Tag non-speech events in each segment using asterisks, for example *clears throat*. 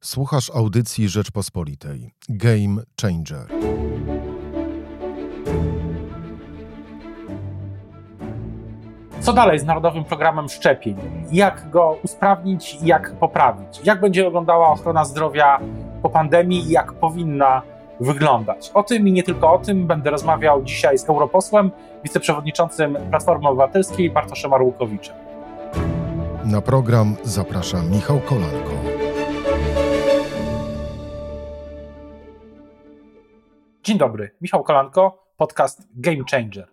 Słuchasz audycji Rzeczpospolitej. Game Changer. Co dalej z Narodowym Programem Szczepień? Jak go usprawnić i jak poprawić? Jak będzie wyglądała ochrona zdrowia po pandemii i jak powinna wyglądać? O tym i nie tylko o tym będę rozmawiał dzisiaj z europosłem, wiceprzewodniczącym Platformy Obywatelskiej Bartoszem Arłukowiczem. Na program zaprasza Michał Kolanko. Dzień dobry, Michał Kolanko, podcast Game Changer.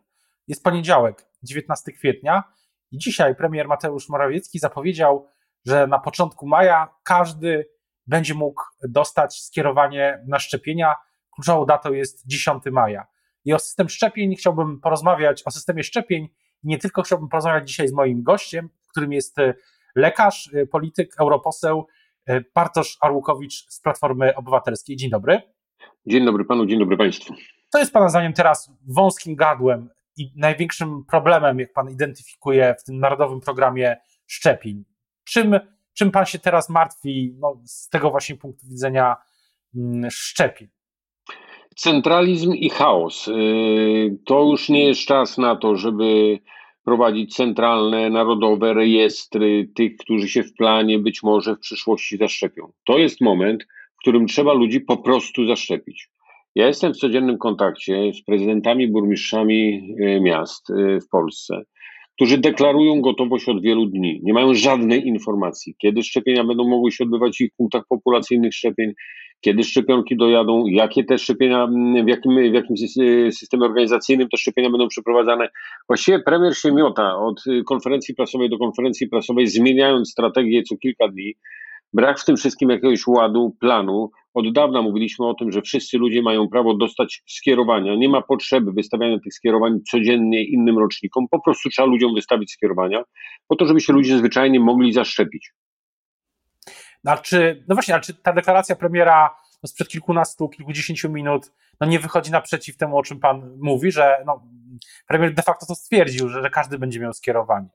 Jest poniedziałek, 19 kwietnia i dzisiaj premier Mateusz Morawiecki zapowiedział, że na początku maja każdy będzie mógł dostać skierowanie na szczepienia. Kluczową datą jest 10 maja. I o system szczepień chciałbym porozmawiać, o systemie szczepień nie tylko chciałbym porozmawiać dzisiaj z moim gościem, którym jest e, lekarz, e, polityk, europoseł e, Bartosz Arłukowicz z Platformy Obywatelskiej. Dzień dobry. Dzień dobry panu, dzień dobry państwu. Co jest pana zdaniem teraz wąskim gardłem i największym problemem, jak pan identyfikuje w tym narodowym programie szczepień? Czym, czym pan się teraz martwi no, z tego właśnie punktu widzenia mm, szczepień? Centralizm i chaos. Y, to już nie jest czas na to, żeby prowadzić centralne, narodowe rejestry tych, którzy się w planie być może w przyszłości zaszczepią. To jest moment, którym trzeba ludzi po prostu zaszczepić. Ja jestem w codziennym kontakcie z prezydentami, burmistrzami y, miast y, w Polsce, którzy deklarują gotowość od wielu dni. Nie mają żadnej informacji, kiedy szczepienia będą mogły się odbywać w ich punktach populacyjnych szczepień, kiedy szczepionki dojadą, jakie te szczepienia, w jakim, w jakim systemie organizacyjnym te szczepienia będą przeprowadzane. Właściwie premier się miota od konferencji prasowej do konferencji prasowej, zmieniając strategię co kilka dni. Brak w tym wszystkim jakiegoś ładu, planu. Od dawna mówiliśmy o tym, że wszyscy ludzie mają prawo dostać skierowania. Nie ma potrzeby wystawiania tych skierowań codziennie innym rocznikom. Po prostu trzeba ludziom wystawić skierowania, po to, żeby się ludzie zwyczajnie mogli zaszczepić. No, czy, no właśnie, ale ta deklaracja premiera no sprzed kilkunastu, kilkudziesięciu minut no nie wychodzi naprzeciw temu, o czym pan mówi, że no, premier de facto to stwierdził, że, że każdy będzie miał skierowanie.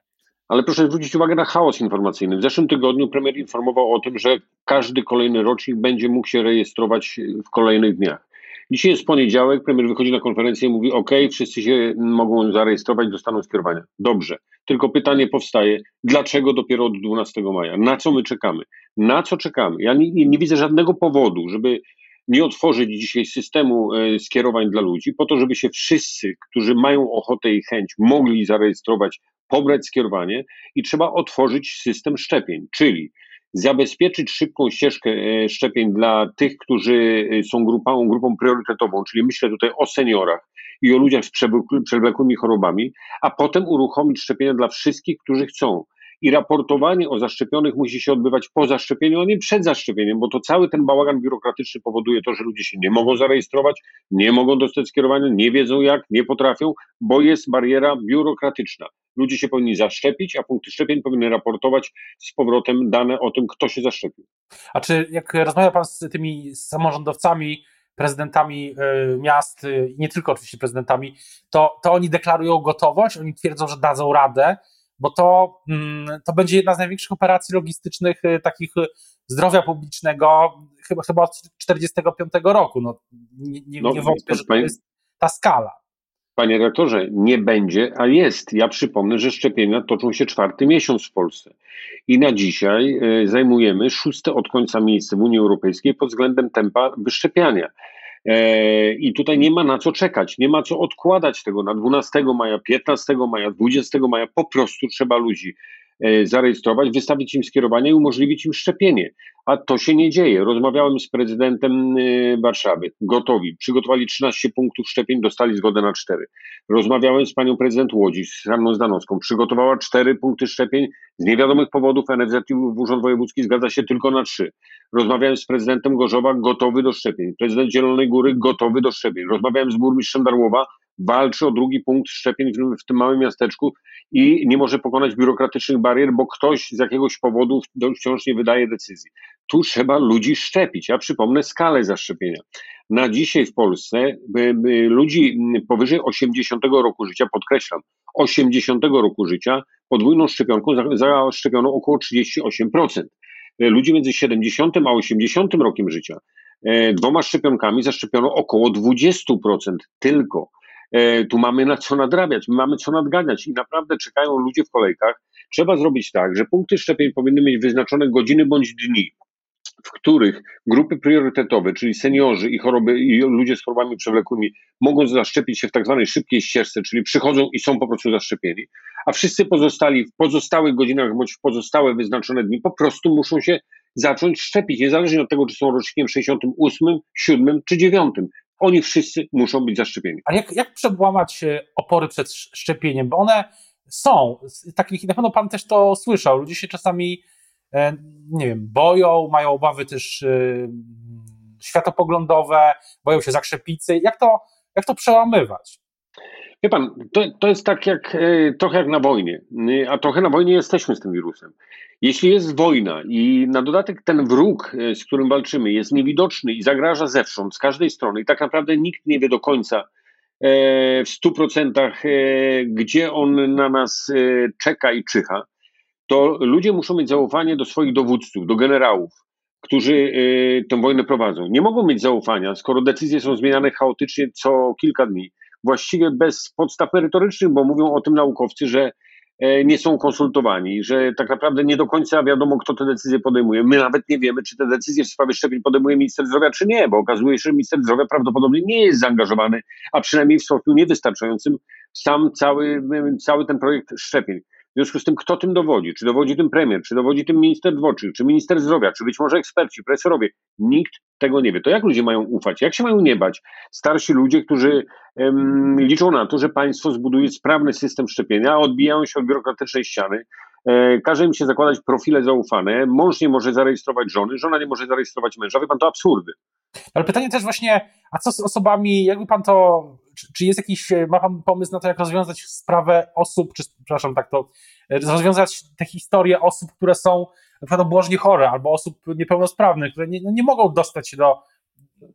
Ale proszę zwrócić uwagę na chaos informacyjny. W zeszłym tygodniu premier informował o tym, że każdy kolejny rocznik będzie mógł się rejestrować w kolejnych dniach. Dzisiaj jest poniedziałek, premier wychodzi na konferencję i mówi: OK, wszyscy się mogą zarejestrować, dostaną skierowania. Dobrze. Tylko pytanie powstaje: dlaczego dopiero od 12 maja? Na co my czekamy? Na co czekamy? Ja nie, nie, widzę żadnego powodu, żeby nie otworzyć dzisiaj systemu e, skierowań dla ludzi, po to, żeby się wszyscy, którzy mają ochotę i chęć, mogli zarejestrować, pobrać skierowanie i trzeba otworzyć system szczepień, czyli zabezpieczyć szybką ścieżkę e, szczepień dla tych, którzy e, są grupą, grupą priorytetową, czyli myślę tutaj o seniorach i o ludziach z przewlekłymi chorobami, a potem uruchomić szczepienia dla wszystkich, którzy chcą i raportowanie o zaszczepionych musi się odbywać po zaszczepieniu, a nie przed zaszczepieniem, bo to cały ten bałagan biurokratyczny powoduje to, że ludzie się nie mogą zarejestrować, nie mogą dostać skierowania, nie wiedzą jak, nie potrafią, bo jest bariera biurokratyczna. Ludzie się powinni zaszczepić, a punkty szczepień powinny raportować z powrotem dane o tym, kto się zaszczepił. A czy jak rozmawia Pan z tymi samorządowcami, prezydentami y, miast, y, nie tylko oczywiście prezydentami, to, to oni deklarują gotowość, oni twierdzą, że dadzą radę, bo to, mm, to będzie jedna z największych operacji logistycznych y, takich y, zdrowia publicznego chyba, chyba od 1945 roku. No, nie, nie, no, nie wątpię, że to jest ta skala. Panie rektorze, nie będzie, a jest. Ja przypomnę, że szczepienia toczą się czwarty miesiąc w Polsce. I na dzisiaj y, zajmujemy szóste od końca miejsce w Unii Europejskiej pod względem tempa wyszczepiania. E, I tutaj nie ma na co czekać, nie ma co odkładać tego na 12 maja, 15 maja, 20 maja. Po prostu trzeba ludzi zarejestrować, wystawić im skierowanie i umożliwić im szczepienie. A to się nie dzieje. Rozmawiałem z prezydentem e, Warszawy. Gotowi. Przygotowali 13 punktów szczepień, dostali zgodę na 4. Rozmawiałem z panią prezydent Łodzi, z Hanną Zdanowską. Przygotowała 4 punkty szczepień. Z niewiadomych powodów NFZ i Urząd Wojewódzki zgadza się tylko na 3. Rozmawiałem z prezydentem Gorzowa, gotowy do szczepień. Prezydent Zielonej Góry, gotowy do szczepień. Rozmawiałem z burmistrzem Darłowa, walczy o drugi punkt szczepień w, w tym małym miasteczku i nie może pokonać biurokratycznych barier, bo ktoś z jakiegoś powodu wciąż nie wydaje decyzji. Tu trzeba ludzi szczepić. Ja przypomnę skalę zaszczepienia. Na dzisiaj w Polsce ludzi powyżej 80 roku życia, podkreślam, 80 roku życia podwójną szczepionką zaszczepiono około 38%. ludzi między 70 a 80 rokiem życia. Dwoma szczepionkami zaszczepiono około 20% tylko. Tu mamy na co nadrabiać, mamy co nadganiać i naprawdę czekają ludzie w kolejkach. Trzeba zrobić tak, że punkty szczepień powinny mieć wyznaczone godziny bądź dni w których grupy priorytetowe, czyli seniorzy i choroby i ludzie z chorobami przewlekłymi mogą zaszczepić się w tak zwanej szybkiej ścieżce, czyli przychodzą i są po prostu zaszczepieni, a wszyscy pozostali w pozostałych godzinach bądź w pozostałe wyznaczone dni po prostu muszą się zacząć szczepić, niezależnie od tego, czy są rocznikiem 68, 7 czy 9. Oni wszyscy muszą być zaszczepieni. A jak, jak przedłamać e, opory przed szczepieniem? Bo one są, takich, na pewno pan też to słyszał, ludzie się czasami E, nie wiem, boją, mają obawy też e, światopoglądowe, boją się zakrzepicy. Jak to, jak to przełamywać? Wie pan, to, to jest tak jak e, trochę jak na wojnie, a trochę na wojnie jesteśmy z tym wirusem. Jeśli jest wojna i na dodatek ten wróg, z którym walczymy, jest niewidoczny i zagraża zewsząd, z każdej strony, i tak naprawdę nikt nie wie do końca w stu procentach, gdzie on na nas czeka i czyha, to ludzie muszą mieć zaufanie do swoich dowódców, do generałów, którzy y, tę wojnę prowadzą. Nie mogą mieć zaufania, skoro decyzje są zmieniane chaotycznie co kilka dni, właściwie bez podstaw merytorycznych, bo mówią o tym naukowcy, że e, nie są konsultowani, że tak naprawdę nie do końca wiadomo, kto te decyzje podejmuje. My nawet nie wiemy, czy te decyzje w sprawie szczepień podejmuje minister zdrowia, czy nie, bo okazuje się, że minister zdrowia prawdopodobnie nie jest zaangażowany, a przynajmniej w stopniu niewystarczającym w sam cały, cały ten projekt szczepień. W związku z tym, kto tym dowodzi? Czy dowodzi tym premier, czy dowodzi tym minister dworczy, czy minister zdrowia, czy być może eksperci, profesorowie? Nikt tego nie wie. To jak ludzie mają ufać? Jak się mają nie bać? Starsi ludzie, którzy um, liczą na to, że państwo zbuduje sprawny system szczepienia, odbijają się od biurokratycznej ściany, e, każe im się zakładać profile zaufane, mąż nie może zarejestrować żony, żona nie może zarejestrować męża. Wie pan, to absurdy. Ale pytanie też właśnie, a co z osobami, jakby pan to, czy, czy jest jakiś, ma pan pomysł na to, jak rozwiązać sprawę osób, czy przepraszam, tak to, rozwiązać te historie osób, które są na przykład obłożnie chore, albo osób niepełnosprawnych, które nie, no nie mogą dostać się do,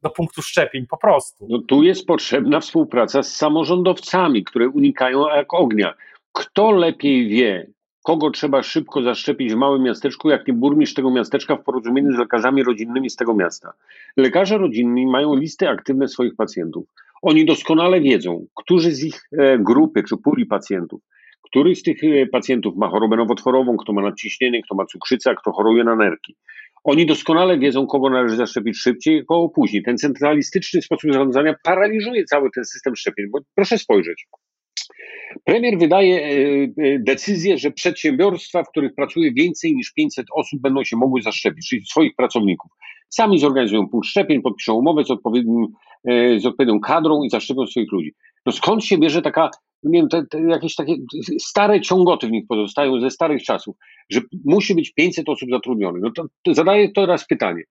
do punktu szczepień, po prostu. No tu jest potrzebna współpraca z samorządowcami, które unikają jak ognia. Kto lepiej wie, kogo trzeba szybko zaszczepić w małym miasteczku, jak nie burmistrz tego miasteczka w porozumieniu z lekarzami rodzinnymi z tego miasta. Lekarze rodzinni mają listy aktywne swoich pacjentów. Oni doskonale wiedzą, którzy z ich e, grupy czy puli pacjentów, który z tych e, pacjentów ma chorobę nowotworową, kto ma nadciśnienie, kto ma cukrzycę, kto choruje na nerki. Oni doskonale wiedzą, kogo należy zaszczepić szybciej, kogo później. Ten centralistyczny sposób zarządzania paraliżuje cały ten system szczepień, bo proszę spojrzeć. Premier wydaje e, decyzję, że przedsiębiorstwa, w których pracuje więcej niż 500 osób, będą się mogły zaszczepić, czyli swoich pracowników. Sami zorganizują punkt szczepień, podpiszą umowę z, odpowiednim, e, z odpowiednią kadrą i zaszczepią swoich ludzi. No skąd się bierze taka, nie wiem, te, te jakieś takie stare ciągoty w nich pozostają ze starych czasów, że musi być 500 osób zatrudnionych? No to, to zadaję teraz pytanie.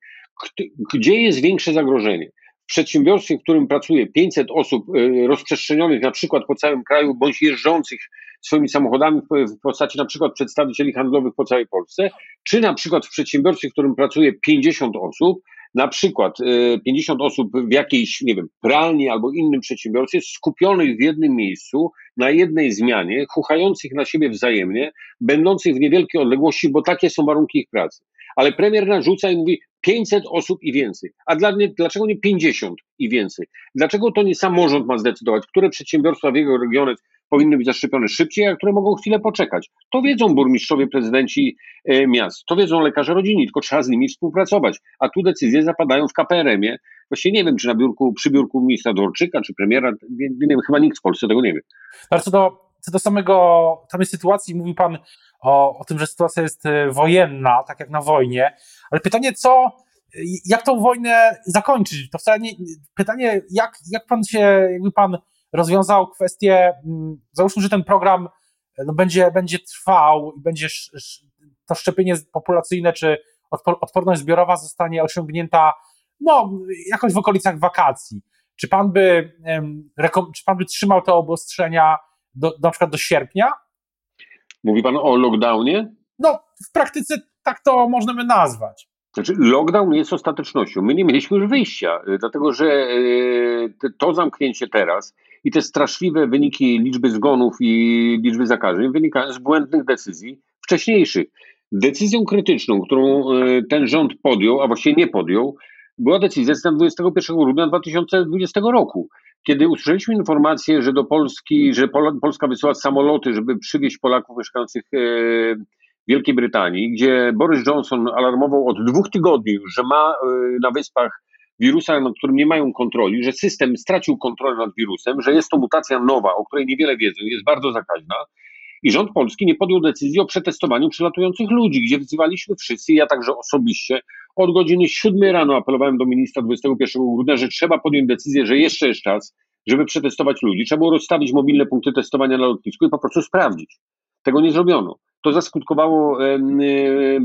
Gdzie jest większe zagrożenie? w przedsiębiorstwie, w którym pracuje 500 osób e, rozprzestrzenionych na przykład po całym kraju, bądź jeżdżących swoimi samochodami w postaci na przykład przedstawicieli handlowych po całej Polsce, czy na przykład w przedsiębiorstwie, w którym pracuje 50 osób, na przykład 50 e, osób w jakiejś, nie wiem, pralni albo innym przedsiębiorstwie, skupionych w jednym miejscu, na jednej zmianie, chuchających na siebie wzajemnie, będących w niewielkiej odległości, bo takie są warunki ich pracy. Ale premier narzuca i mówi, 500 osób i więcej. A dla dlaczego nie 50 i więcej? Dlaczego to nie samorząd ma zdecydować, które przedsiębiorstwa w jego regionie powinny być zaszczepione szybciej, a które mogą chwilę poczekać? To wiedzą burmistrzowie, prezydenci e, miast, to wiedzą lekarze rodzinni, tylko trzeba z nimi współpracować. A tu decyzje zapadają w KPRM-ie. Właściwie nie wiem, czy na biurku, przy biurku ministra Dworczyka, czy premiera, nie, nie wiem, chyba nikt w Polsce tego nie wie. Ale co do, samego, samej sytuacji, mówi pan o, o tym, że sytuacja jest e, wojenna, tak jak na wojnie, ale pytanie, co, jak tą wojnę zakończyć? To wcale nie, pytanie, jak, jak pan się, jakby pan rozwiązał kwestię, mm, załóżmy, że ten program no, będzie, będzie trwał i będzie to szczepienie populacyjne czy odporność zbiorowa zostanie osiągnięta no, jakoś w okolicach wakacji. Czy pan by, czy pan by trzymał te obostrzenia do, na przykład do sierpnia? Mówi pan o lockdownie? No, w praktyce tak to możemy nazwać. Znaczy, lockdown jest ostatecznością. My nie mieliśmy już wyjścia, y, dlatego że y, to zamknięcie teraz i te straszliwe wyniki liczby zgonów i liczby zakażeń wynikają z błędnych decyzji wcześniejszych. Decyzją krytyczną, którą e, ten rząd podjął, a właściwie nie podjął, była decyzja z 21 grudnia 2020 roku, kiedy usłyszeliśmy informację, że do Polski, że Polska wysyła samoloty, żeby przywieźć Polaków mieszkających e, w Wielkiej Brytanii, gdzie Boris Johnson alarmował od dwóch tygodni że ma e, na wyspach wirusa, nad którym nie mają kontroli, że system stracił kontrolę nad wirusem, że jest to mutacja nowa, o której niewiele wiedzą, jest bardzo zakaźna. I rząd polski nie podjął decyzji o przetestowaniu przylatujących ludzi, gdzie wzywaliśmy wszyscy, ja także osobiście, od godziny 7 rano apelowałem do ministra 21 grudnia, że trzeba podjąć decyzję, że jeszcze jest czas, żeby przetestować ludzi. Trzeba było rozstawić mobilne punkty testowania na lotnisku i po prostu sprawdzić. Tego nie zrobiono. To zaskutkowało e,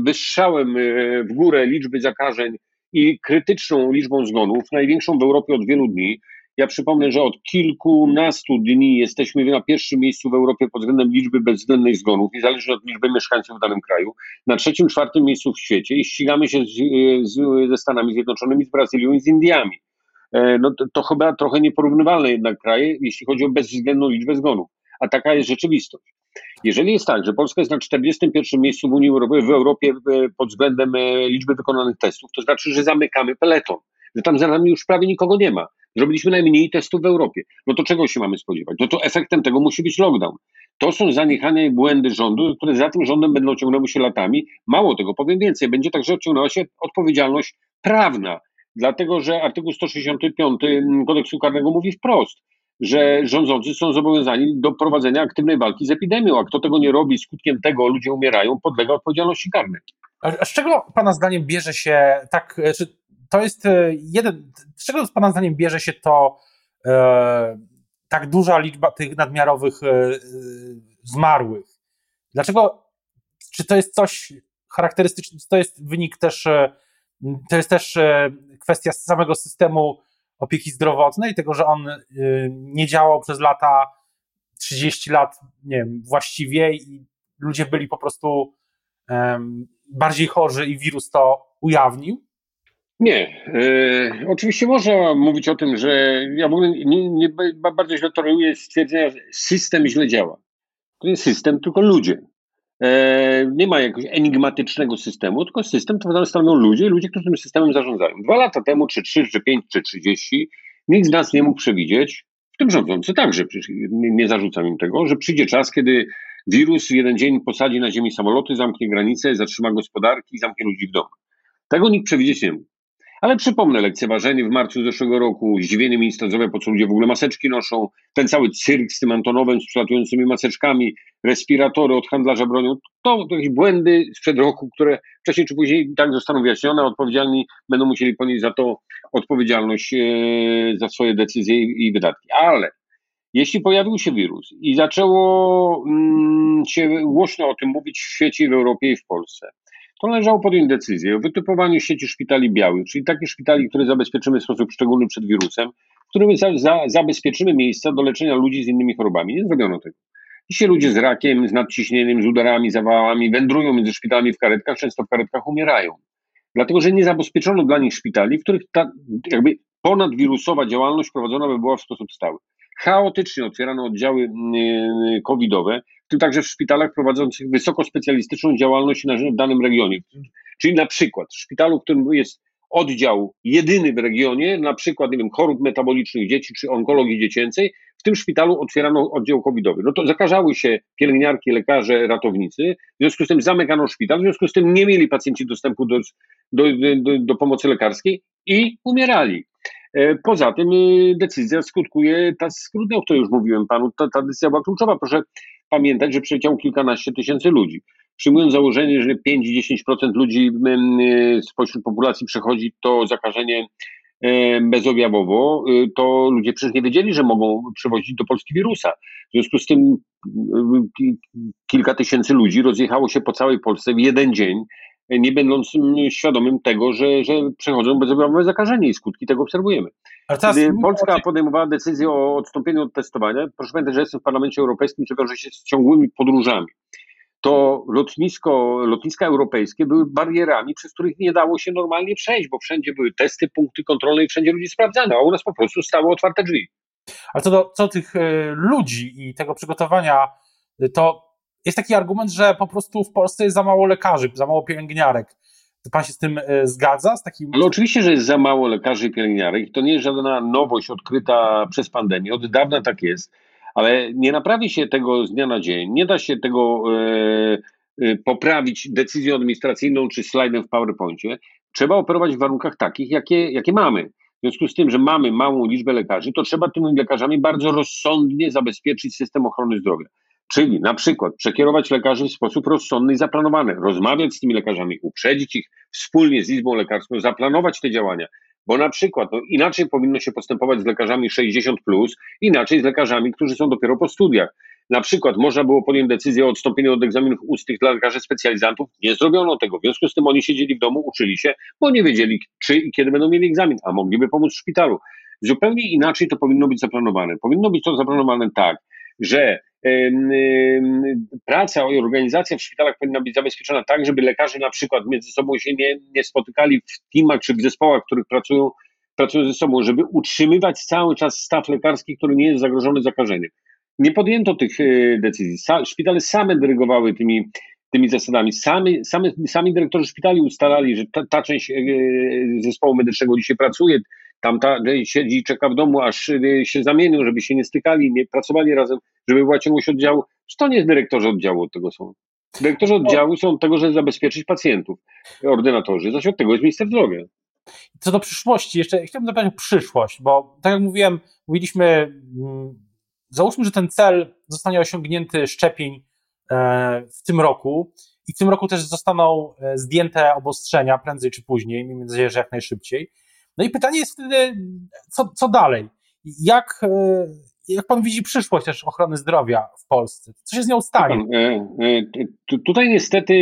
wystrzałem e, w górę liczby zakażeń i krytyczną liczbą zgonów, największą w Europie od wielu dni. Ja przypomnę, że od kilkunastu dni jesteśmy na pierwszym miejscu w Europie pod względem liczby bezwzględnych zgonów, niezależnie od liczby mieszkańców w danym kraju. Na trzecim, czwartym miejscu w świecie i ścigamy się z, z, ze Stanami Zjednoczonymi, z Brazylią i z Indiami. E, no to, to chyba trochę nieporównywalne jednak kraje, jeśli chodzi o bezwzględną liczbę zgonów. A taka jest rzeczywistość. Jeżeli jest tak, że Polska jest na 41 miejscu w Unii Europejskiej, w Europie pod względem e, liczby wykonanych testów, to znaczy, że zamykamy peleton, że tam za nami już prawie nikogo nie ma. Zrobiliśmy najmniej testów w Europie. No to czego się mamy spodziewać? No to efektem tego musi być lockdown. To są zaniechania i błędy rządu, które za tym rządem będą ciągnęły się latami. Mało tego, powiem więcej, będzie także ciągnęła się odpowiedzialność prawna, dlatego że artykuł 165 kodeksu karnego mówi wprost, że rządzący są zobowiązani do prowadzenia aktywnej walki z epidemią, a kto tego nie robi, skutkiem tego ludzie umierają, podlega odpowiedzialności karnej. A z czego Pana zdaniem bierze się tak, czy to jest e, jeden, z czego z Pana zdaniem bierze się to e, tak duża liczba tych nadmiarowych e, zmarłych? Dlaczego, czy to jest coś charakterystyczne, to jest wynik też, e, to jest też e, kwestia samego systemu opieki zdrowotnej, tego, że on nie działał przez lata 30 lat, nie wiem, właściwie i ludzie byli po prostu bardziej chorzy i wirus to ujawnił? Nie. E, oczywiście można mówić o tym, że ja w ogóle nie, nie, bardzo źle toleruję stwierdzenia, że system źle działa. To nie system, tylko ludzie. E, nie ma jakiegoś enigmatycznego systemu, tylko system to stanowią ludzie ludzie, którzy tym systemem zarządzają. Dwa lata temu, czy trzy, czy pięć, czy trzydzieści, nikt z nas nie mógł przewidzieć, w tym rządzący także, nie, nie zarzucam im tego, że przyjdzie czas, kiedy wirus w jeden dzień posadzi na ziemi samoloty, zamknie granice, zatrzyma gospodarki i zamknie ludzi w domach. Tego nikt przewidzieć nie mógł. Ale przypomnę lekceważenie w marcu zeszłego roku, zdziwienie zdrowia, po co ludzie w ogóle maseczki noszą, ten cały cyrk z tym Antonowem, z przelatującymi maseczkami, respiratory od handlarza bronią, to, to jakieś błędy sprzed roku, które wcześniej czy później tak zostaną wyjaśnione, odpowiedzialni będą musieli ponieść za to odpowiedzialność e, za swoje decyzje i wydatki. Ale jeśli pojawił się wirus i zaczęło mm, się głośno o tym mówić w świecie, w Europie i w Polsce, to należało podjąć decyzję o wytypowaniu sieci szpitali białych, czyli takich szpitali, które zabezpieczymy w sposób szczególny przed wirusem, w którym za, za, zabezpieczymy miejsca do leczenia ludzi z innymi chorobami. Nie zrobiono tego. Dzisiaj ludzie z rakiem, z nadciśnieniem, z udarami, zawałami wędrują między szpitalami w karetkach, często w karetkach umierają. Dlatego, że nie zabezpieczono dla nich szpitali, w których ta jakby ponadwirusowa działalność prowadzona by była w sposób stały. Chaotycznie otwierano oddziały mm, covidowe, w tym także w szpitalach prowadzących wysokospecjalistyczną działalność w danym regionie. Czyli na przykład w szpitalu, w którym jest oddział jedyny w regionie, na przykład nie wiem, chorób metabolicznych dzieci czy onkologii dziecięcej, w tym szpitalu otwierano oddział covidowy. No to zakażały się pielęgniarki, lekarze, ratownicy, w związku z tym zamykano szpital, w związku z tym nie mieli pacjenci dostępu do, do, do, do pomocy lekarskiej i umierali. E, poza tym e, decyzja skutkuje, ta grudnia, o której już mówiłem panu, ta, ta decyzja była kluczowa. Proszę pamiętać, że przyleciało kilkanaście tysięcy ludzi. Przyjmując założenie, że 5-10% ludzi e, spośród populacji przechodzi to zakażenie bezobjawowo, to ludzie przecież nie wiedzieli, że mogą przywozić do Polski wirusa. W związku z tym kilka tysięcy ludzi rozjechało się po całej Polsce w jeden dzień nie będąc mm, świadomym tego, że, że przechodzą bezobjawowe zakażenie i skutki tego obserwujemy. Kiedy Polska podejmowała decyzję o odstąpieniu od testowania, proszę pamiętać, że jestem w Parlamencie Europejskim, co wiąże się z ciągłymi podróżami. To lotnisko, lotniska europejskie były barierami, przez których nie dało się normalnie przejść, bo wszędzie były testy, punkty kontrolne i wszędzie ludzi sprawdzano, a u nas po prostu stało otwarte drzwi. Ale co do co tych e, ludzi i tego przygotowania, to jest taki argument, że po prostu w Polsce jest za mało lekarzy, za mało pielęgniarek. To pan się z tym e, zgadza? Z takim... Ale oczywiście, że jest za mało lekarzy i pielęgniarek to nie jest żadna nowość odkryta przez pandemię. Od dawna tak jest, ale nie naprawi się tego z dnia na dzień. Nie da się tego e, e, poprawić decyzją administracyjną czy slajdem w PowerPoincie. Trzeba operować w warunkach takich, jakie, jakie mamy. W związku z tym, że mamy małą liczbę lekarzy, to trzeba tymi lekarzami bardzo rozsądnie zabezpieczyć system ochrony zdrowia. Czyli na przykład przekierować lekarzy w sposób rozsądny i zaplanowany, rozmawiać z tymi lekarzami, uprzedzić ich wspólnie z Izbą Lekarską, zaplanować te działania. Bo na przykład no, inaczej powinno się postępować z lekarzami 60, plus, inaczej z lekarzami, którzy są dopiero po studiach. Na przykład można było podjąć decyzję o odstąpieniu od egzaminów ustnych dla lekarzy specjalizantów. Nie zrobiono tego. W związku z tym oni siedzieli w domu, uczyli się, bo nie wiedzieli, czy i kiedy będą mieli egzamin, a mogliby pomóc w szpitalu. Zupełnie inaczej to powinno być zaplanowane. Powinno być to zaplanowane tak, że praca i organizacja w szpitalach powinna być zabezpieczona tak, żeby lekarze na przykład między sobą się nie, nie spotykali w teamach czy w zespołach, w których pracują, pracują ze sobą, żeby utrzymywać cały czas staw lekarski, który nie jest zagrożony zakażeniem. Nie podjęto tych e, decyzji. Szpitale same dyrygowały tymi, tymi zasadami. Sami, sami, sami dyrektorzy szpitali ustalali, że ta, ta część e, zespołu medycznego dzisiaj pracuje, tamta siedzi i czeka w domu, aż e, się zamienią, żeby się nie stykali, nie pracowali razem, żeby była ciągłość oddziału. Czy to nie jest dyrektorzy oddziału od tego są? Dyrektorzy oddziału są od tego, żeby zabezpieczyć pacjentów, ordynatorzy, zaś od tego jest minister zdrowia. Co do przyszłości, jeszcze chciałbym zapytać o przyszłość, bo tak jak mówiłem, mówiliśmy, mm, załóżmy, że ten cel zostanie osiągnięty szczepień e, w tym roku i w tym roku też zostaną e, zdjęte obostrzenia prędzej czy później, miejmy nadzieję, że jak najszybciej. No i pytanie jest wtedy, co, co dalej? Jak, e, jak pan widzi przyszłość też ochrony zdrowia w Polsce? Co się z nią stanie? E, e, tutaj niestety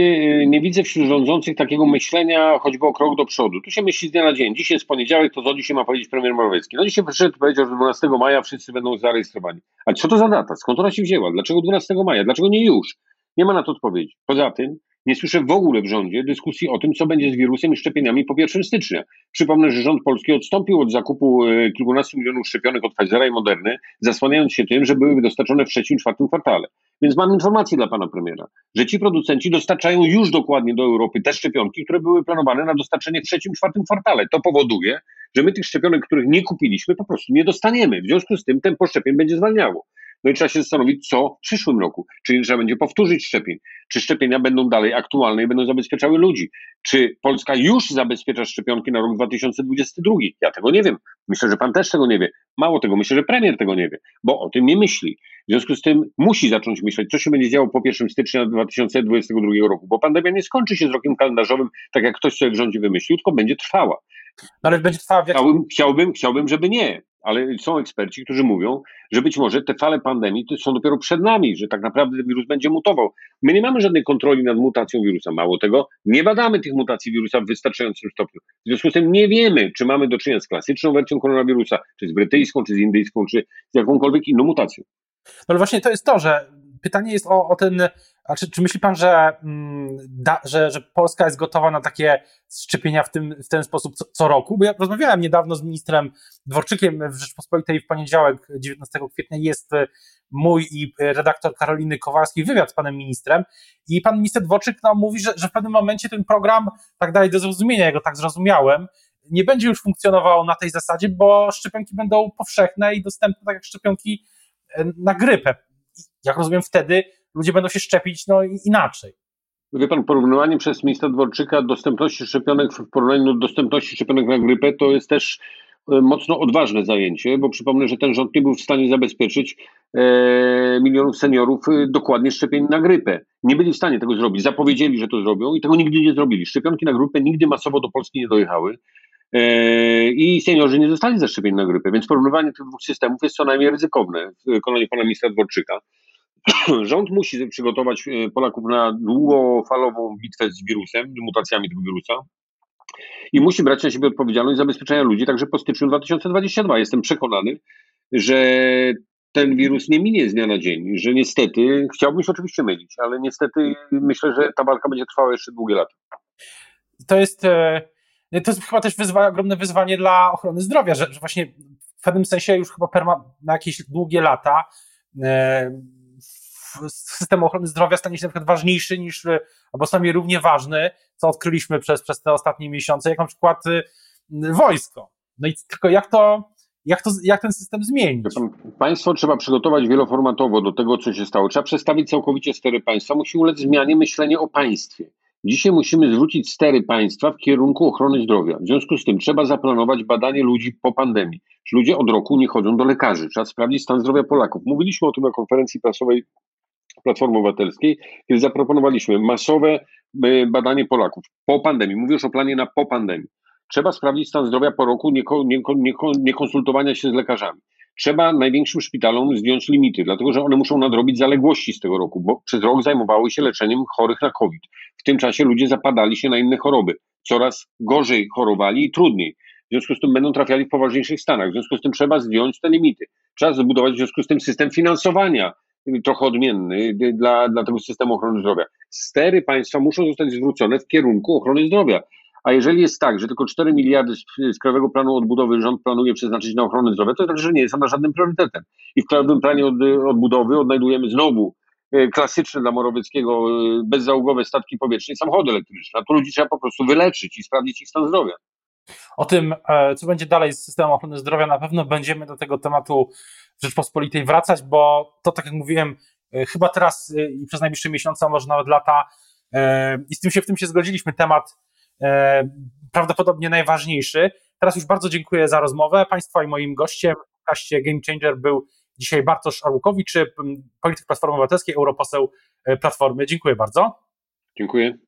nie widzę wśród rządzących takiego myślenia choćby o krok do przodu. Tu się myśli z dnia na dzień. Dzisiaj jest poniedziałek, to co dzisiaj ma powiedzieć premier Morawiecki? No dzisiaj przyszedł powiedział, że 12 maja wszyscy będą zarejestrowani. Ale co to za data? Skąd ona się wzięła? Dlaczego 12 maja? Dlaczego nie już? Nie ma na to odpowiedzi. Poza tym nie słyszę w ogóle w rządzie dyskusji o tym, co będzie z wirusem i szczepieniami po 1 stycznia. Przypomnę, że rząd polski odstąpił od zakupu e, kilkunastu milionów szczepionek od Pfizera i Moderny, zasłaniając się tym, że były dostarczone w trzecim, czwartym kwartale. Więc mam informację dla pana premiera, że ci producenci dostarczają już dokładnie do Europy te szczepionki, które były planowane na dostarczenie w trzecim, czwartym kwartale. To powoduje, że my tych szczepionek, których nie kupiliśmy, po prostu nie dostaniemy. W związku z tym tempo szczepień będzie zwalniało. No i trzeba się zastanowić, co w przyszłym roku. Czy trzeba będzie powtórzyć szczepień? Czy szczepienia będą dalej aktualne i będą zabezpieczały ludzi? Czy Polska już zabezpiecza szczepionki na rok 2022? Ja tego nie wiem. Myślę, że pan też tego nie wie. Mało tego, myślę, że premier tego nie wie, bo o tym nie myśli. W związku z tym musi zacząć myśleć, co się będzie działo po 1 stycznia 2022 roku, bo pandemia nie skończy się z rokiem kalendarzowym, tak jak ktoś sobie w rządzie wymyślił, tylko będzie trwała. No ale będzie trwała w chciałbym, chciałbym, chciałbym, żeby nie ale są eksperci, którzy mówią, że być może te fale pandemii są dopiero przed nami, że tak naprawdę wirus będzie mutował. My nie mamy żadnej kontroli nad mutacją wirusa. Mało tego, nie badamy tych mutacji wirusa w wystarczającym stopniu. W związku z tym nie wiemy, czy mamy do czynienia z klasyczną wersją koronawirusa, czy z brytyjską, czy z indyjską, czy z jakąkolwiek inną mutacją. No ale właśnie to jest to, że pytanie jest o, o ten a czy, czy myśli pan, że, mm, da, że, że Polska jest gotowa na takie szczepienia w, tym, w ten sposób co, co, roku? Bo ja rozmawiałem niedawno z ministrem Dworczykiem w Rzeczpospolitej w poniedziałek 19 kwietnia jest e, mój i redaktor Karoliny Kowalskiej wywiad z panem ministrem i pan minister Dworczyk no, mówi, że, że w pewnym momencie ten program, tak dalej do zrozumienia, ja go tak zrozumiałem, nie będzie już funkcjonował na tej zasadzie, bo szczepionki będą powszechne i dostępne tak jak szczepionki e, na grypę. Jak rozumiem, wtedy ludzie będą się szczepić no, inaczej. Wie pan, porównywanie przez ministra Dworczyka dostępności szczepionek w porównaniu do dostępności szczepionek na grypę to jest też e, mocno odważne zajęcie, bo przypomnę, że ten rząd nie był w stanie zabezpieczyć e, milionów seniorów e, dokładnie szczepień na grypę. Nie byli w stanie tego zrobić. Zapowiedzieli, że to zrobią i tego nigdy nie zrobili. Szczepionki na grypę nigdy masowo do Polski nie dojechały. E, I seniorzy nie zostali zaszczepieni na grypę, więc porównywanie tych dwóch systemów jest co najmniej ryzykowne w wykonaniu pana ministra Dworczyka. *clears throat* Rząd musi przygotować e, Polaków na długofalową bitwę z wirusem, mutacjami tego wirusa i musi brać na siebie odpowiedzialność zabezpieczenia ludzi także po styczniu 2022. Jestem przekonany, że ten wirus nie minie z dnia na dzień, że niestety, chciałbym się oczywiście mylić, ale niestety myślę, że ta walka będzie trwała jeszcze długie lata. To jest, e, to jest chyba też wyzwanie, ogromne wyzwanie dla ochrony zdrowia, że, że właśnie w pewnym sensie już chyba perma, na jakieś długie lata e, system ochrony zdrowia stanie się na przykład ważniejszy niż, albo przynajmniej równie ważny, co odkryliśmy przez, przez te ostatnie miesiące, jak na przykład wojsko. No i tylko jak to, jak, to, jak ten system zmienić? Państwo trzeba przygotować wieloformatowo do tego, co się stało. Trzeba przestawić całkowicie stery państwa. Musi ulec zmianie myślenie o państwie. Dzisiaj musimy zwrócić stery państwa w kierunku ochrony zdrowia. W związku z tym trzeba zaplanować badanie ludzi po pandemii. Ludzie od roku nie chodzą do lekarzy. Trzeba sprawdzić stan zdrowia Polaków. Mówiliśmy o tym na konferencji prasowej Platformy Obywatelskiej, kiedy zaproponowaliśmy masowe e, badanie Polaków po pandemii. Mówię już o planie na po pandemii. Trzeba sprawdzić stan zdrowia po roku nie, nie, nie, nie się z lekarzami. Trzeba największym szpitalom zdjąć limity, dlatego że one muszą nadrobić zaległości z tego roku, bo przez rok zajmowały się leczeniem chorych na COVID. W tym czasie ludzie zapadali się na inne choroby. Coraz gorzej chorowali i trudniej. W związku z tym będą trafiali w poważniejszych stanach. W związku z tym trzeba zdjąć te limity. Trzeba zbudować w związku z tym system finansowania trochę odmienny dla, dla tego systemu ochrony zdrowia. Stery państwa muszą zostać zwrócone w kierunku ochrony zdrowia. A jeżeli jest tak, że tylko 4 miliardy z, Krajowego Planu Odbudowy rząd planuje przeznaczyć na ochronę zdrowia, to znaczy, że nie jest ona żadnym priorytetem. I w Krajowym Planie od, Odbudowy odnajdujemy znowu e, klasyczne dla Morawieckiego e, bezzałogowe statki powietrzne i samochody elektryczne. A tu ludzi trzeba po prostu wyleczyć i sprawdzić ich stan zdrowia. O tym, e, co będzie dalej z systemem ochrony zdrowia, na pewno będziemy do tego tematu w Rzeczpospolitej wracać, bo to, tak jak mówiłem, chyba teraz i przez najbliższe miesiące, a może nawet lata, i z tym się w tym się zgodziliśmy, temat E, prawdopodobnie najważniejszy. Teraz już bardzo dziękuję za rozmowę. Państwa i moim gościem w podcaście Game Changer był dzisiaj Bartosz Arłukowicz, polityk Platformy Obywatelskiej, europoseł e, Platformy. Dziękuję bardzo. Dziękuję.